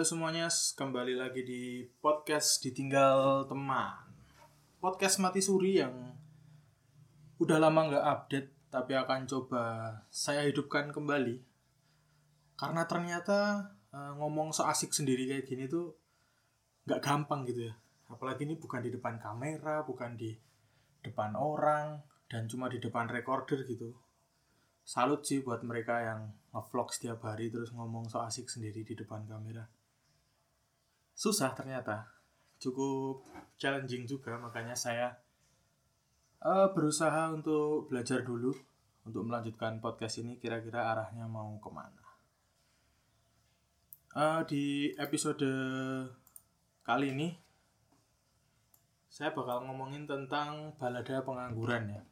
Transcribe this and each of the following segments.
Halo semuanya, kembali lagi di podcast Ditinggal Teman. Podcast mati suri yang udah lama nggak update, tapi akan coba saya hidupkan kembali. Karena ternyata eh, ngomong so asik sendiri kayak gini tuh nggak gampang gitu ya. Apalagi ini bukan di depan kamera, bukan di depan orang, dan cuma di depan recorder gitu. Salut sih buat mereka yang ngevlog setiap hari terus ngomong so asik sendiri di depan kamera susah ternyata. Cukup challenging juga makanya saya uh, berusaha untuk belajar dulu untuk melanjutkan podcast ini kira-kira arahnya mau ke mana. Uh, di episode kali ini saya bakal ngomongin tentang balada pengangguran ya.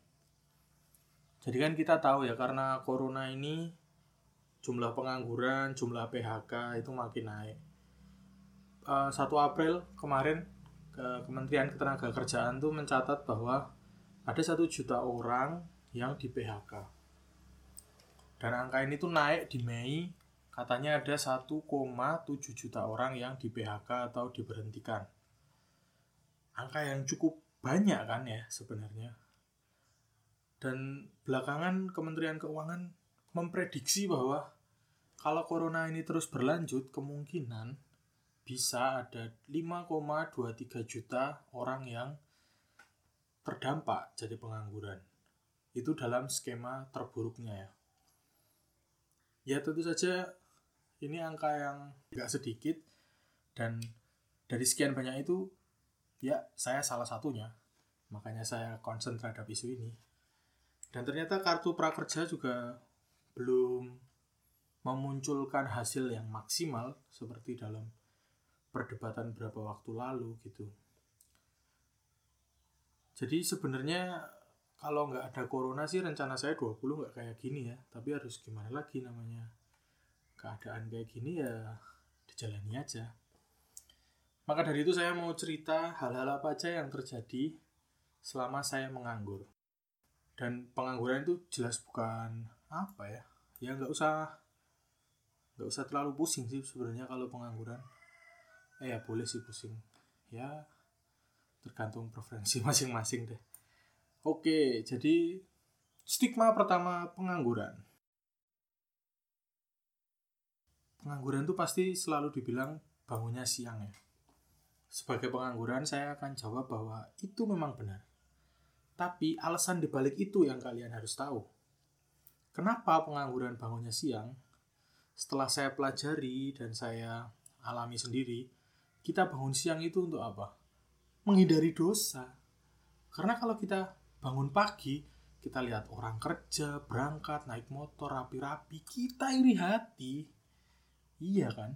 Jadi kan kita tahu ya karena corona ini jumlah pengangguran jumlah PHK itu makin naik uh, 1 April kemarin ke Kementerian Ketenagakerjaan tuh mencatat bahwa ada satu juta orang yang di PHK. Dan angka ini tuh naik di Mei, katanya ada 1,7 juta orang yang di PHK atau diberhentikan. Angka yang cukup banyak kan ya sebenarnya. Dan belakangan Kementerian Keuangan memprediksi bahwa kalau corona ini terus berlanjut, kemungkinan bisa ada 5,23 juta orang yang terdampak jadi pengangguran. Itu dalam skema terburuknya ya. Ya tentu saja ini angka yang nggak sedikit dan dari sekian banyak itu ya saya salah satunya. Makanya saya concern terhadap isu ini. Dan ternyata kartu prakerja juga belum memunculkan hasil yang maksimal seperti dalam perdebatan berapa waktu lalu gitu. Jadi sebenarnya kalau nggak ada corona sih rencana saya 20 nggak kayak gini ya. Tapi harus gimana lagi namanya. Keadaan kayak gini ya dijalani aja. Maka dari itu saya mau cerita hal-hal apa aja yang terjadi selama saya menganggur. Dan pengangguran itu jelas bukan apa ya. Ya nggak usah nggak usah terlalu pusing sih sebenarnya kalau pengangguran eh ya boleh sih pusing. Ya tergantung preferensi masing-masing deh. Oke jadi stigma pertama pengangguran. Pengangguran itu pasti selalu dibilang bangunnya siang ya. Sebagai pengangguran saya akan jawab bahwa itu memang benar. Tapi alasan dibalik itu yang kalian harus tahu. Kenapa pengangguran bangunnya siang? Setelah saya pelajari dan saya alami sendiri kita bangun siang itu untuk apa? Menghindari dosa. Karena kalau kita bangun pagi, kita lihat orang kerja, berangkat, naik motor, rapi-rapi, kita iri hati. Iya kan?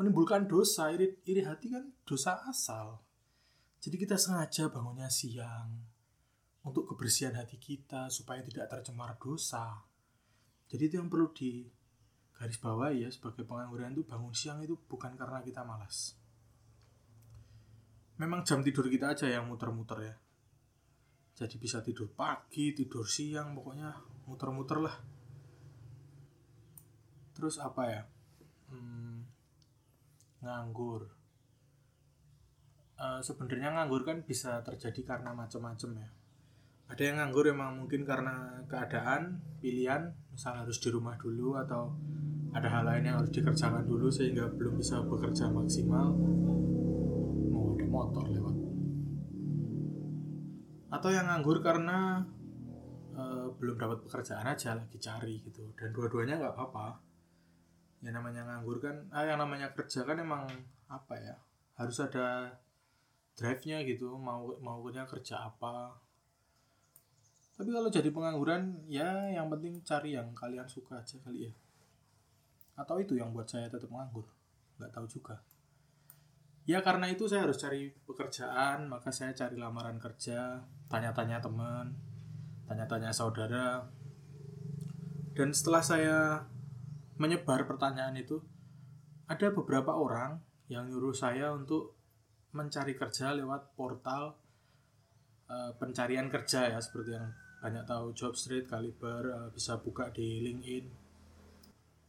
Menimbulkan dosa, iri, iri hati kan dosa asal. Jadi kita sengaja bangunnya siang untuk kebersihan hati kita supaya tidak tercemar dosa. Jadi itu yang perlu di garis bawah ya sebagai pengangguran itu bangun siang itu bukan karena kita malas memang jam tidur kita aja yang muter-muter ya. Jadi bisa tidur pagi tidur siang pokoknya muter-muter lah. Terus apa ya? Hmm, nganggur. Uh, sebenarnya nganggur kan bisa terjadi karena macam-macam ya. Ada yang nganggur emang mungkin karena keadaan pilihan misal harus di rumah dulu atau ada hal lain yang harus dikerjakan dulu sehingga belum bisa bekerja maksimal motor lewat. Atau yang nganggur karena uh, belum dapat pekerjaan aja lagi cari gitu. Dan dua-duanya nggak apa-apa. Yang namanya nganggur kan ah yang namanya kerja kan emang apa ya harus ada drive-nya gitu. Mau maunya kerja apa. Tapi kalau jadi pengangguran ya yang penting cari yang kalian suka aja kali ya. Atau itu yang buat saya tetap nganggur. Nggak tahu juga ya karena itu saya harus cari pekerjaan maka saya cari lamaran kerja tanya-tanya teman tanya-tanya saudara dan setelah saya menyebar pertanyaan itu ada beberapa orang yang nyuruh saya untuk mencari kerja lewat portal uh, pencarian kerja ya seperti yang banyak tahu Jobstreet, Kaliber uh, bisa buka di LinkedIn.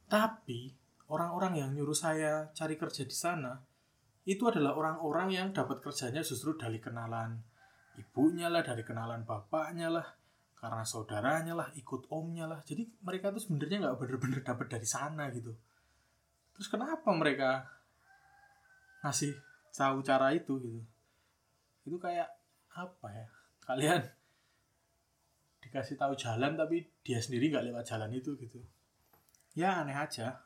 Tapi orang-orang yang nyuruh saya cari kerja di sana itu adalah orang-orang yang dapat kerjanya justru dari kenalan ibunya lah, dari kenalan bapaknya lah, karena saudaranya lah, ikut omnya lah. Jadi mereka tuh sebenarnya nggak bener-bener dapat dari sana gitu. Terus kenapa mereka ngasih tahu cara itu gitu? Itu kayak apa ya? Kalian dikasih tahu jalan tapi dia sendiri nggak lewat jalan itu gitu. Ya aneh aja.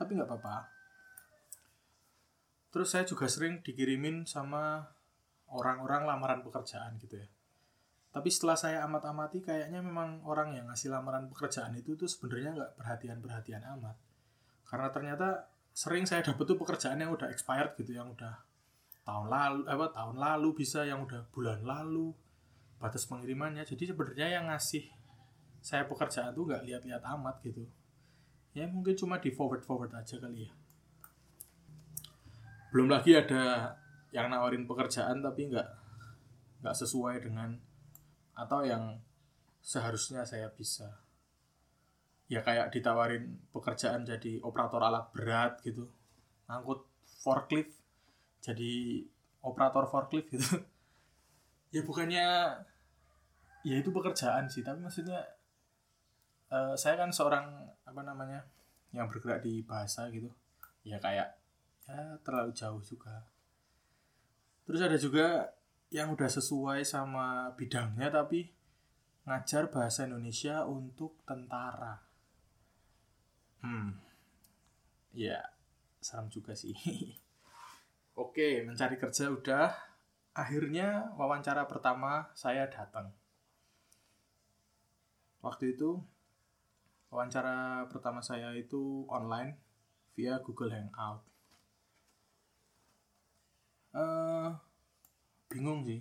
Tapi nggak apa-apa. Terus saya juga sering dikirimin sama orang-orang lamaran pekerjaan gitu ya. Tapi setelah saya amat-amati kayaknya memang orang yang ngasih lamaran pekerjaan itu tuh sebenarnya nggak perhatian-perhatian amat. Karena ternyata sering saya dapet tuh pekerjaan yang udah expired gitu, yang udah tahun lalu, apa tahun lalu bisa, yang udah bulan lalu batas pengirimannya. Jadi sebenarnya yang ngasih saya pekerjaan tuh nggak lihat-lihat amat gitu. Ya mungkin cuma di forward-forward aja kali ya. Belum lagi ada yang nawarin pekerjaan tapi nggak nggak sesuai dengan atau yang seharusnya saya bisa. Ya kayak ditawarin pekerjaan jadi operator alat berat gitu. Angkut forklift jadi operator forklift gitu. Ya bukannya ya itu pekerjaan sih tapi maksudnya uh, saya kan seorang apa namanya yang bergerak di bahasa gitu. Ya kayak ya terlalu jauh juga Terus ada juga yang udah sesuai sama bidangnya tapi ngajar bahasa Indonesia untuk tentara. Hmm. Ya, serem juga sih. Oke, mencari kerja udah. Akhirnya wawancara pertama saya datang. Waktu itu wawancara pertama saya itu online via Google Hangout uh, bingung sih.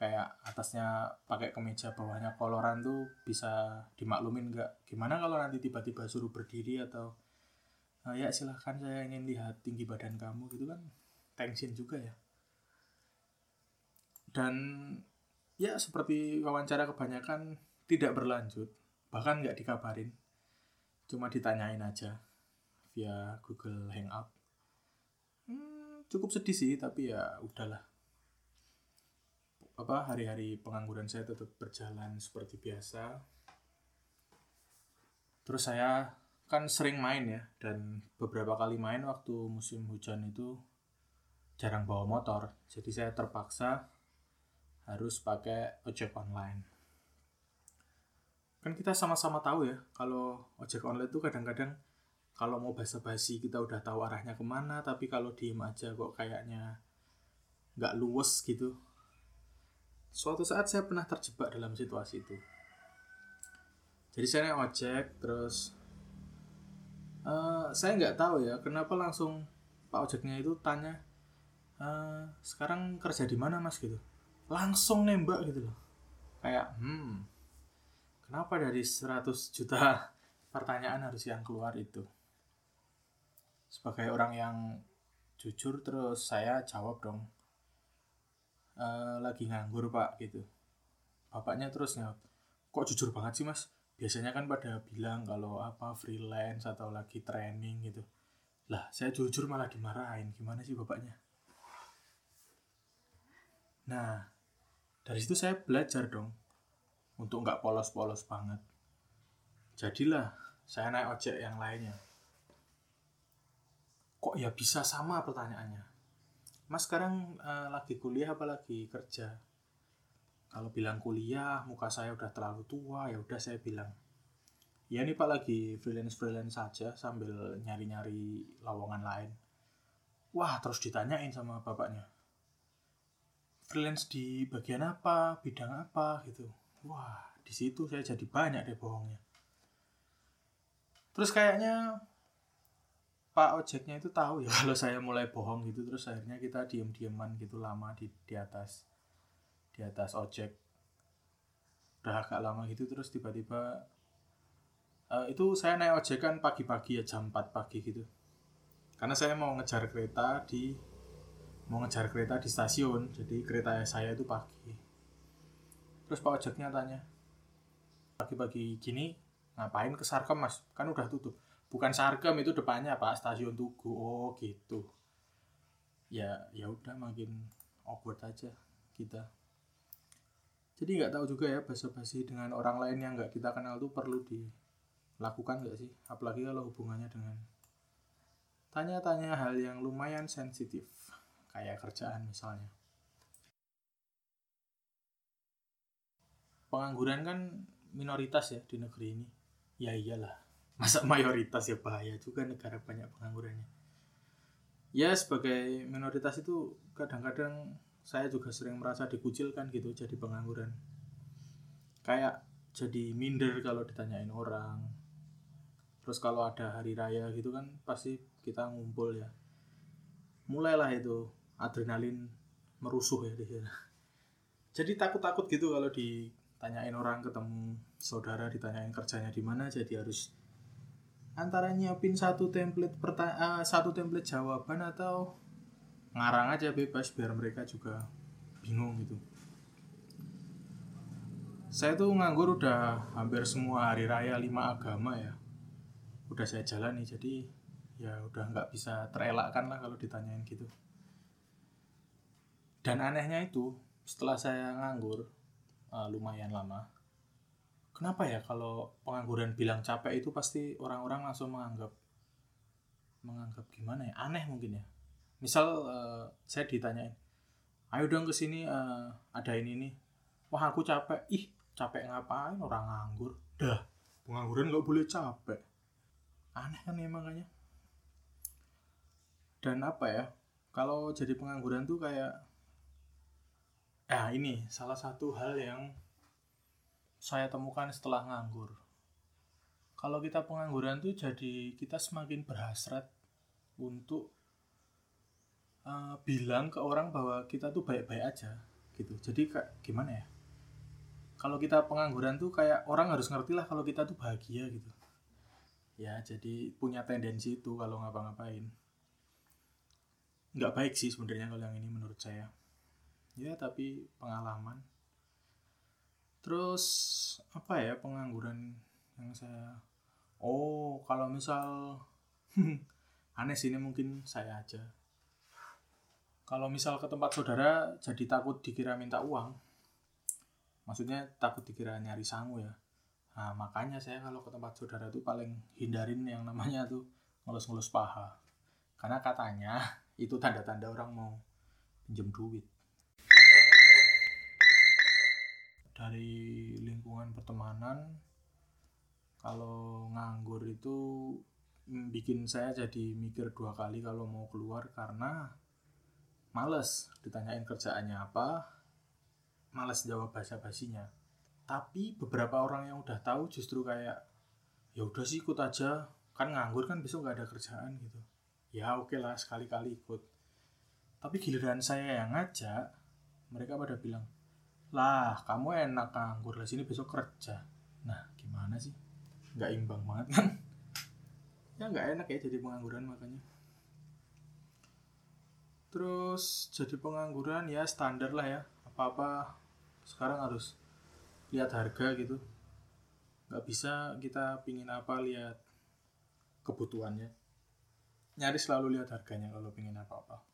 Kayak atasnya pakai kemeja bawahnya koloran tuh bisa dimaklumin nggak? Gimana kalau nanti tiba-tiba suruh berdiri atau uh, ya silahkan saya ingin lihat tinggi badan kamu gitu kan? Tension juga ya. Dan ya seperti wawancara kebanyakan tidak berlanjut. Bahkan nggak dikabarin. Cuma ditanyain aja via Google Hangout cukup sedih sih tapi ya udahlah. Apa hari-hari pengangguran saya tetap berjalan seperti biasa. Terus saya kan sering main ya dan beberapa kali main waktu musim hujan itu jarang bawa motor. Jadi saya terpaksa harus pakai ojek online. Kan kita sama-sama tahu ya kalau ojek online itu kadang-kadang kalau mau basa-basi kita udah tahu arahnya ke mana tapi kalau diem aja kok kayaknya nggak luwes gitu. Suatu saat saya pernah terjebak dalam situasi itu. Jadi saya naik ojek terus uh, saya nggak tahu ya kenapa langsung pak ojeknya itu tanya uh, sekarang kerja di mana mas? gitu. Langsung nembak gitu loh. Kayak hmm kenapa dari 100 juta pertanyaan harus yang keluar itu sebagai orang yang jujur terus saya jawab dong. E, lagi nganggur pak gitu. Bapaknya terus jawab kok jujur banget sih mas? Biasanya kan pada bilang kalau apa freelance atau lagi training gitu. Lah saya jujur malah dimarahin. Gimana sih bapaknya? Nah dari situ saya belajar dong untuk nggak polos-polos banget. Jadilah saya naik ojek yang lainnya kok ya bisa sama pertanyaannya? Mas sekarang uh, lagi kuliah apa lagi kerja? Kalau bilang kuliah muka saya udah terlalu tua ya udah saya bilang ya ini pak lagi freelance freelance saja sambil nyari nyari lowongan lain. Wah terus ditanyain sama bapaknya freelance di bagian apa bidang apa? Gitu. Wah di situ saya jadi banyak deh bohongnya. Terus kayaknya Pak ojeknya itu tahu ya kalau saya mulai bohong gitu terus akhirnya kita diem-dieman gitu lama di di atas di atas ojek. Udah agak lama gitu terus tiba-tiba uh, itu saya naik ojek kan pagi-pagi ya jam 4 pagi gitu. Karena saya mau ngejar kereta di mau ngejar kereta di stasiun jadi kereta saya itu pagi. Terus pak ojeknya tanya pagi-pagi gini ngapain ke Sarkem mas? Kan udah tutup bukan sarkem itu depannya pak stasiun tugu. Oh gitu. Ya ya udah makin awkward aja kita. Jadi nggak tahu juga ya basa-basi dengan orang lain yang nggak kita kenal tuh perlu dilakukan nggak sih? Apalagi kalau hubungannya dengan tanya-tanya hal yang lumayan sensitif kayak kerjaan misalnya. Pengangguran kan minoritas ya di negeri ini. Ya iyalah masa mayoritas ya bahaya juga negara banyak penganggurannya. Ya sebagai minoritas itu kadang-kadang saya juga sering merasa dikucilkan gitu jadi pengangguran. Kayak jadi minder kalau ditanyain orang. Terus kalau ada hari raya gitu kan pasti kita ngumpul ya. Mulailah itu adrenalin merusuh ya di sana jadi takut-takut gitu kalau di tanyain orang ketemu saudara ditanyain kerjanya di mana jadi harus antara nyiapin satu template pertanyaan uh, satu template jawaban atau ngarang aja bebas biar mereka juga bingung gitu saya tuh nganggur udah hampir semua hari raya lima agama ya udah saya jalani jadi ya udah nggak bisa terelakkan lah kalau ditanyain gitu dan anehnya itu setelah saya nganggur uh, lumayan lama. Kenapa ya kalau pengangguran bilang capek itu pasti orang-orang langsung menganggap menganggap gimana ya aneh mungkin ya. Misal uh, saya ditanyain, ayo dong ke sini uh, ada ini nih. Wah aku capek. Ih capek ngapain orang nganggur? Dah pengangguran nggak boleh capek. Aneh kan ya makanya. Dan apa ya? Kalau jadi pengangguran tuh kayak Nah ini salah satu hal yang saya temukan setelah nganggur. Kalau kita pengangguran tuh jadi kita semakin berhasrat untuk uh, bilang ke orang bahwa kita tuh baik-baik aja gitu. Jadi kayak gimana ya? Kalau kita pengangguran tuh kayak orang harus ngerti lah kalau kita tuh bahagia gitu. Ya jadi punya tendensi itu kalau ngapa-ngapain. Nggak baik sih sebenarnya kalau yang ini menurut saya ya tapi pengalaman terus apa ya pengangguran yang saya oh kalau misal aneh sih ini mungkin saya aja. Kalau misal ke tempat saudara jadi takut dikira minta uang. Maksudnya takut dikira nyari sangu ya. Nah makanya saya kalau ke tempat saudara tuh paling hindarin yang namanya tuh ngelus-ngelus paha. Karena katanya itu tanda-tanda orang mau pinjam duit dari lingkungan pertemanan kalau nganggur itu bikin saya jadi mikir dua kali kalau mau keluar karena males ditanyain kerjaannya apa males jawab bahasa basinya tapi beberapa orang yang udah tahu justru kayak ya udah sih ikut aja kan nganggur kan besok nggak ada kerjaan gitu. Ya oke okay lah sekali-kali ikut. Tapi giliran saya yang ngajak mereka pada bilang lah kamu enak nganggur. Lah sini besok kerja. Nah gimana sih? Nggak imbang banget kan? Ya nggak enak ya jadi pengangguran makanya. Terus jadi pengangguran ya standar lah ya. Apa apa sekarang harus lihat harga gitu. Nggak bisa kita pingin apa lihat kebutuhannya. Nyaris selalu lihat harganya kalau pingin apa apa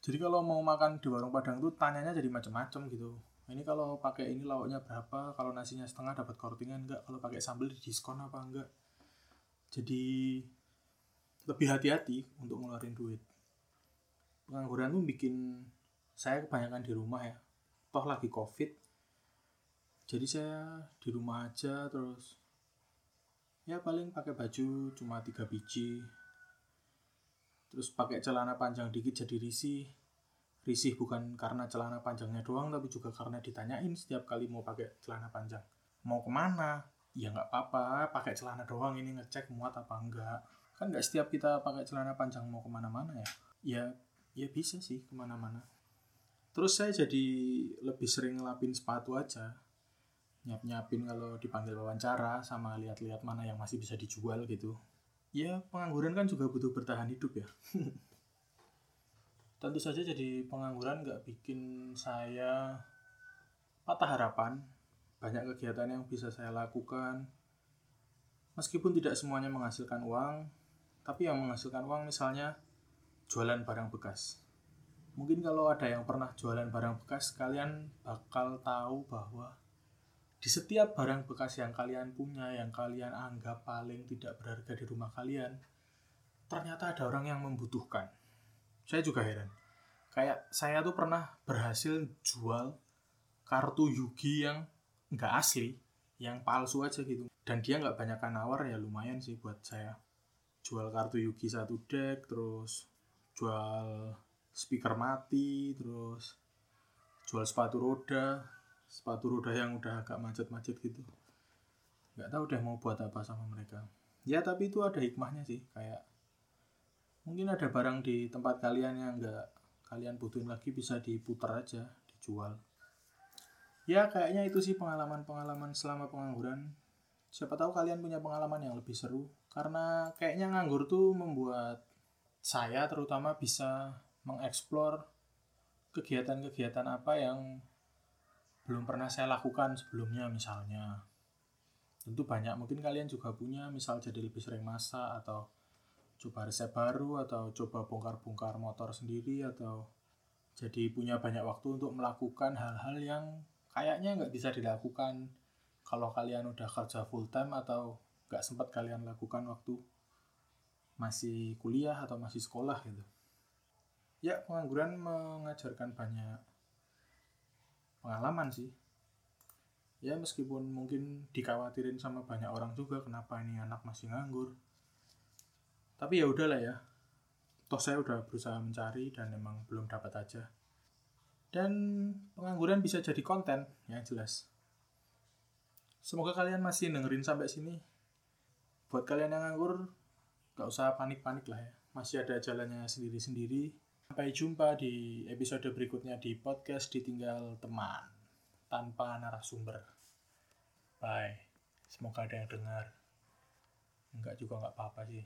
jadi kalau mau makan di warung padang tuh tanyanya jadi macam-macam gitu. Ini kalau pakai ini lauknya berapa kalau nasinya setengah dapat kortingan enggak kalau pakai sambal di diskon apa enggak jadi lebih hati-hati untuk ngeluarin duit. Pengangguran tuh bikin saya kebanyakan di rumah ya. Toh lagi covid. Jadi saya di rumah aja terus ya paling pakai baju cuma tiga biji terus pakai celana panjang dikit jadi risih. Risih bukan karena celana panjangnya doang tapi juga karena ditanyain setiap kali mau pakai celana panjang. Mau ke mana? Ya nggak apa-apa pakai celana doang ini ngecek muat apa enggak. Kan nggak setiap kita pakai celana panjang mau ke mana-mana ya. Ya ya bisa sih ke mana-mana. Terus saya jadi lebih sering ngelapin sepatu aja. Nyap-nyapin kalau dipanggil wawancara sama lihat-lihat mana yang masih bisa dijual gitu ya pengangguran kan juga butuh bertahan hidup ya. Tentu saja jadi pengangguran nggak bikin saya patah harapan. Banyak kegiatan yang bisa saya lakukan. Meskipun tidak semuanya menghasilkan uang tapi yang menghasilkan uang misalnya jualan barang bekas. Mungkin kalau ada yang pernah jualan barang bekas kalian bakal tahu bahwa di setiap barang bekas yang kalian punya yang kalian anggap paling tidak berharga di rumah kalian ternyata ada orang yang membutuhkan. Saya juga heran. Kayak saya tuh pernah berhasil jual kartu Yugi yang nggak asli yang palsu aja gitu. Dan dia nggak banyak nawar ya lumayan sih buat saya. Jual kartu Yugi satu deck terus jual speaker mati terus jual sepatu roda sepatu roda yang udah agak macet-macet gitu. Nggak tahu deh mau buat apa sama mereka. Ya tapi itu ada hikmahnya sih kayak mungkin ada barang di tempat kalian yang nggak kalian butuhin lagi bisa diputar aja dijual. Ya kayaknya itu sih pengalaman-pengalaman selama pengangguran. Siapa tahu kalian punya pengalaman yang lebih seru. Karena kayaknya nganggur tuh membuat saya terutama bisa mengeksplor kegiatan-kegiatan apa yang belum pernah saya lakukan sebelumnya misalnya tentu banyak mungkin kalian juga punya misal jadi lebih sering masak atau coba resep baru atau coba bongkar-bongkar motor sendiri atau jadi punya banyak waktu untuk melakukan hal-hal yang kayaknya nggak bisa dilakukan kalau kalian udah kerja full time atau nggak sempat kalian lakukan waktu masih kuliah atau masih sekolah gitu. Ya, pengangguran mengajarkan banyak pengalaman sih. Ya, meskipun mungkin dikhawatirin sama banyak orang juga kenapa ini anak masih nganggur. Tapi ya udahlah ya. Toh saya udah berusaha mencari dan emang belum dapat aja dan pengangguran bisa jadi konten yang jelas. Semoga kalian masih dengerin sampai sini. Buat kalian yang nganggur, gak usah panik-panik lah ya. Masih ada jalannya sendiri-sendiri. Sampai jumpa di episode berikutnya di podcast Ditinggal Teman tanpa narasumber. Bye. Semoga ada yang dengar. Enggak juga nggak apa-apa sih.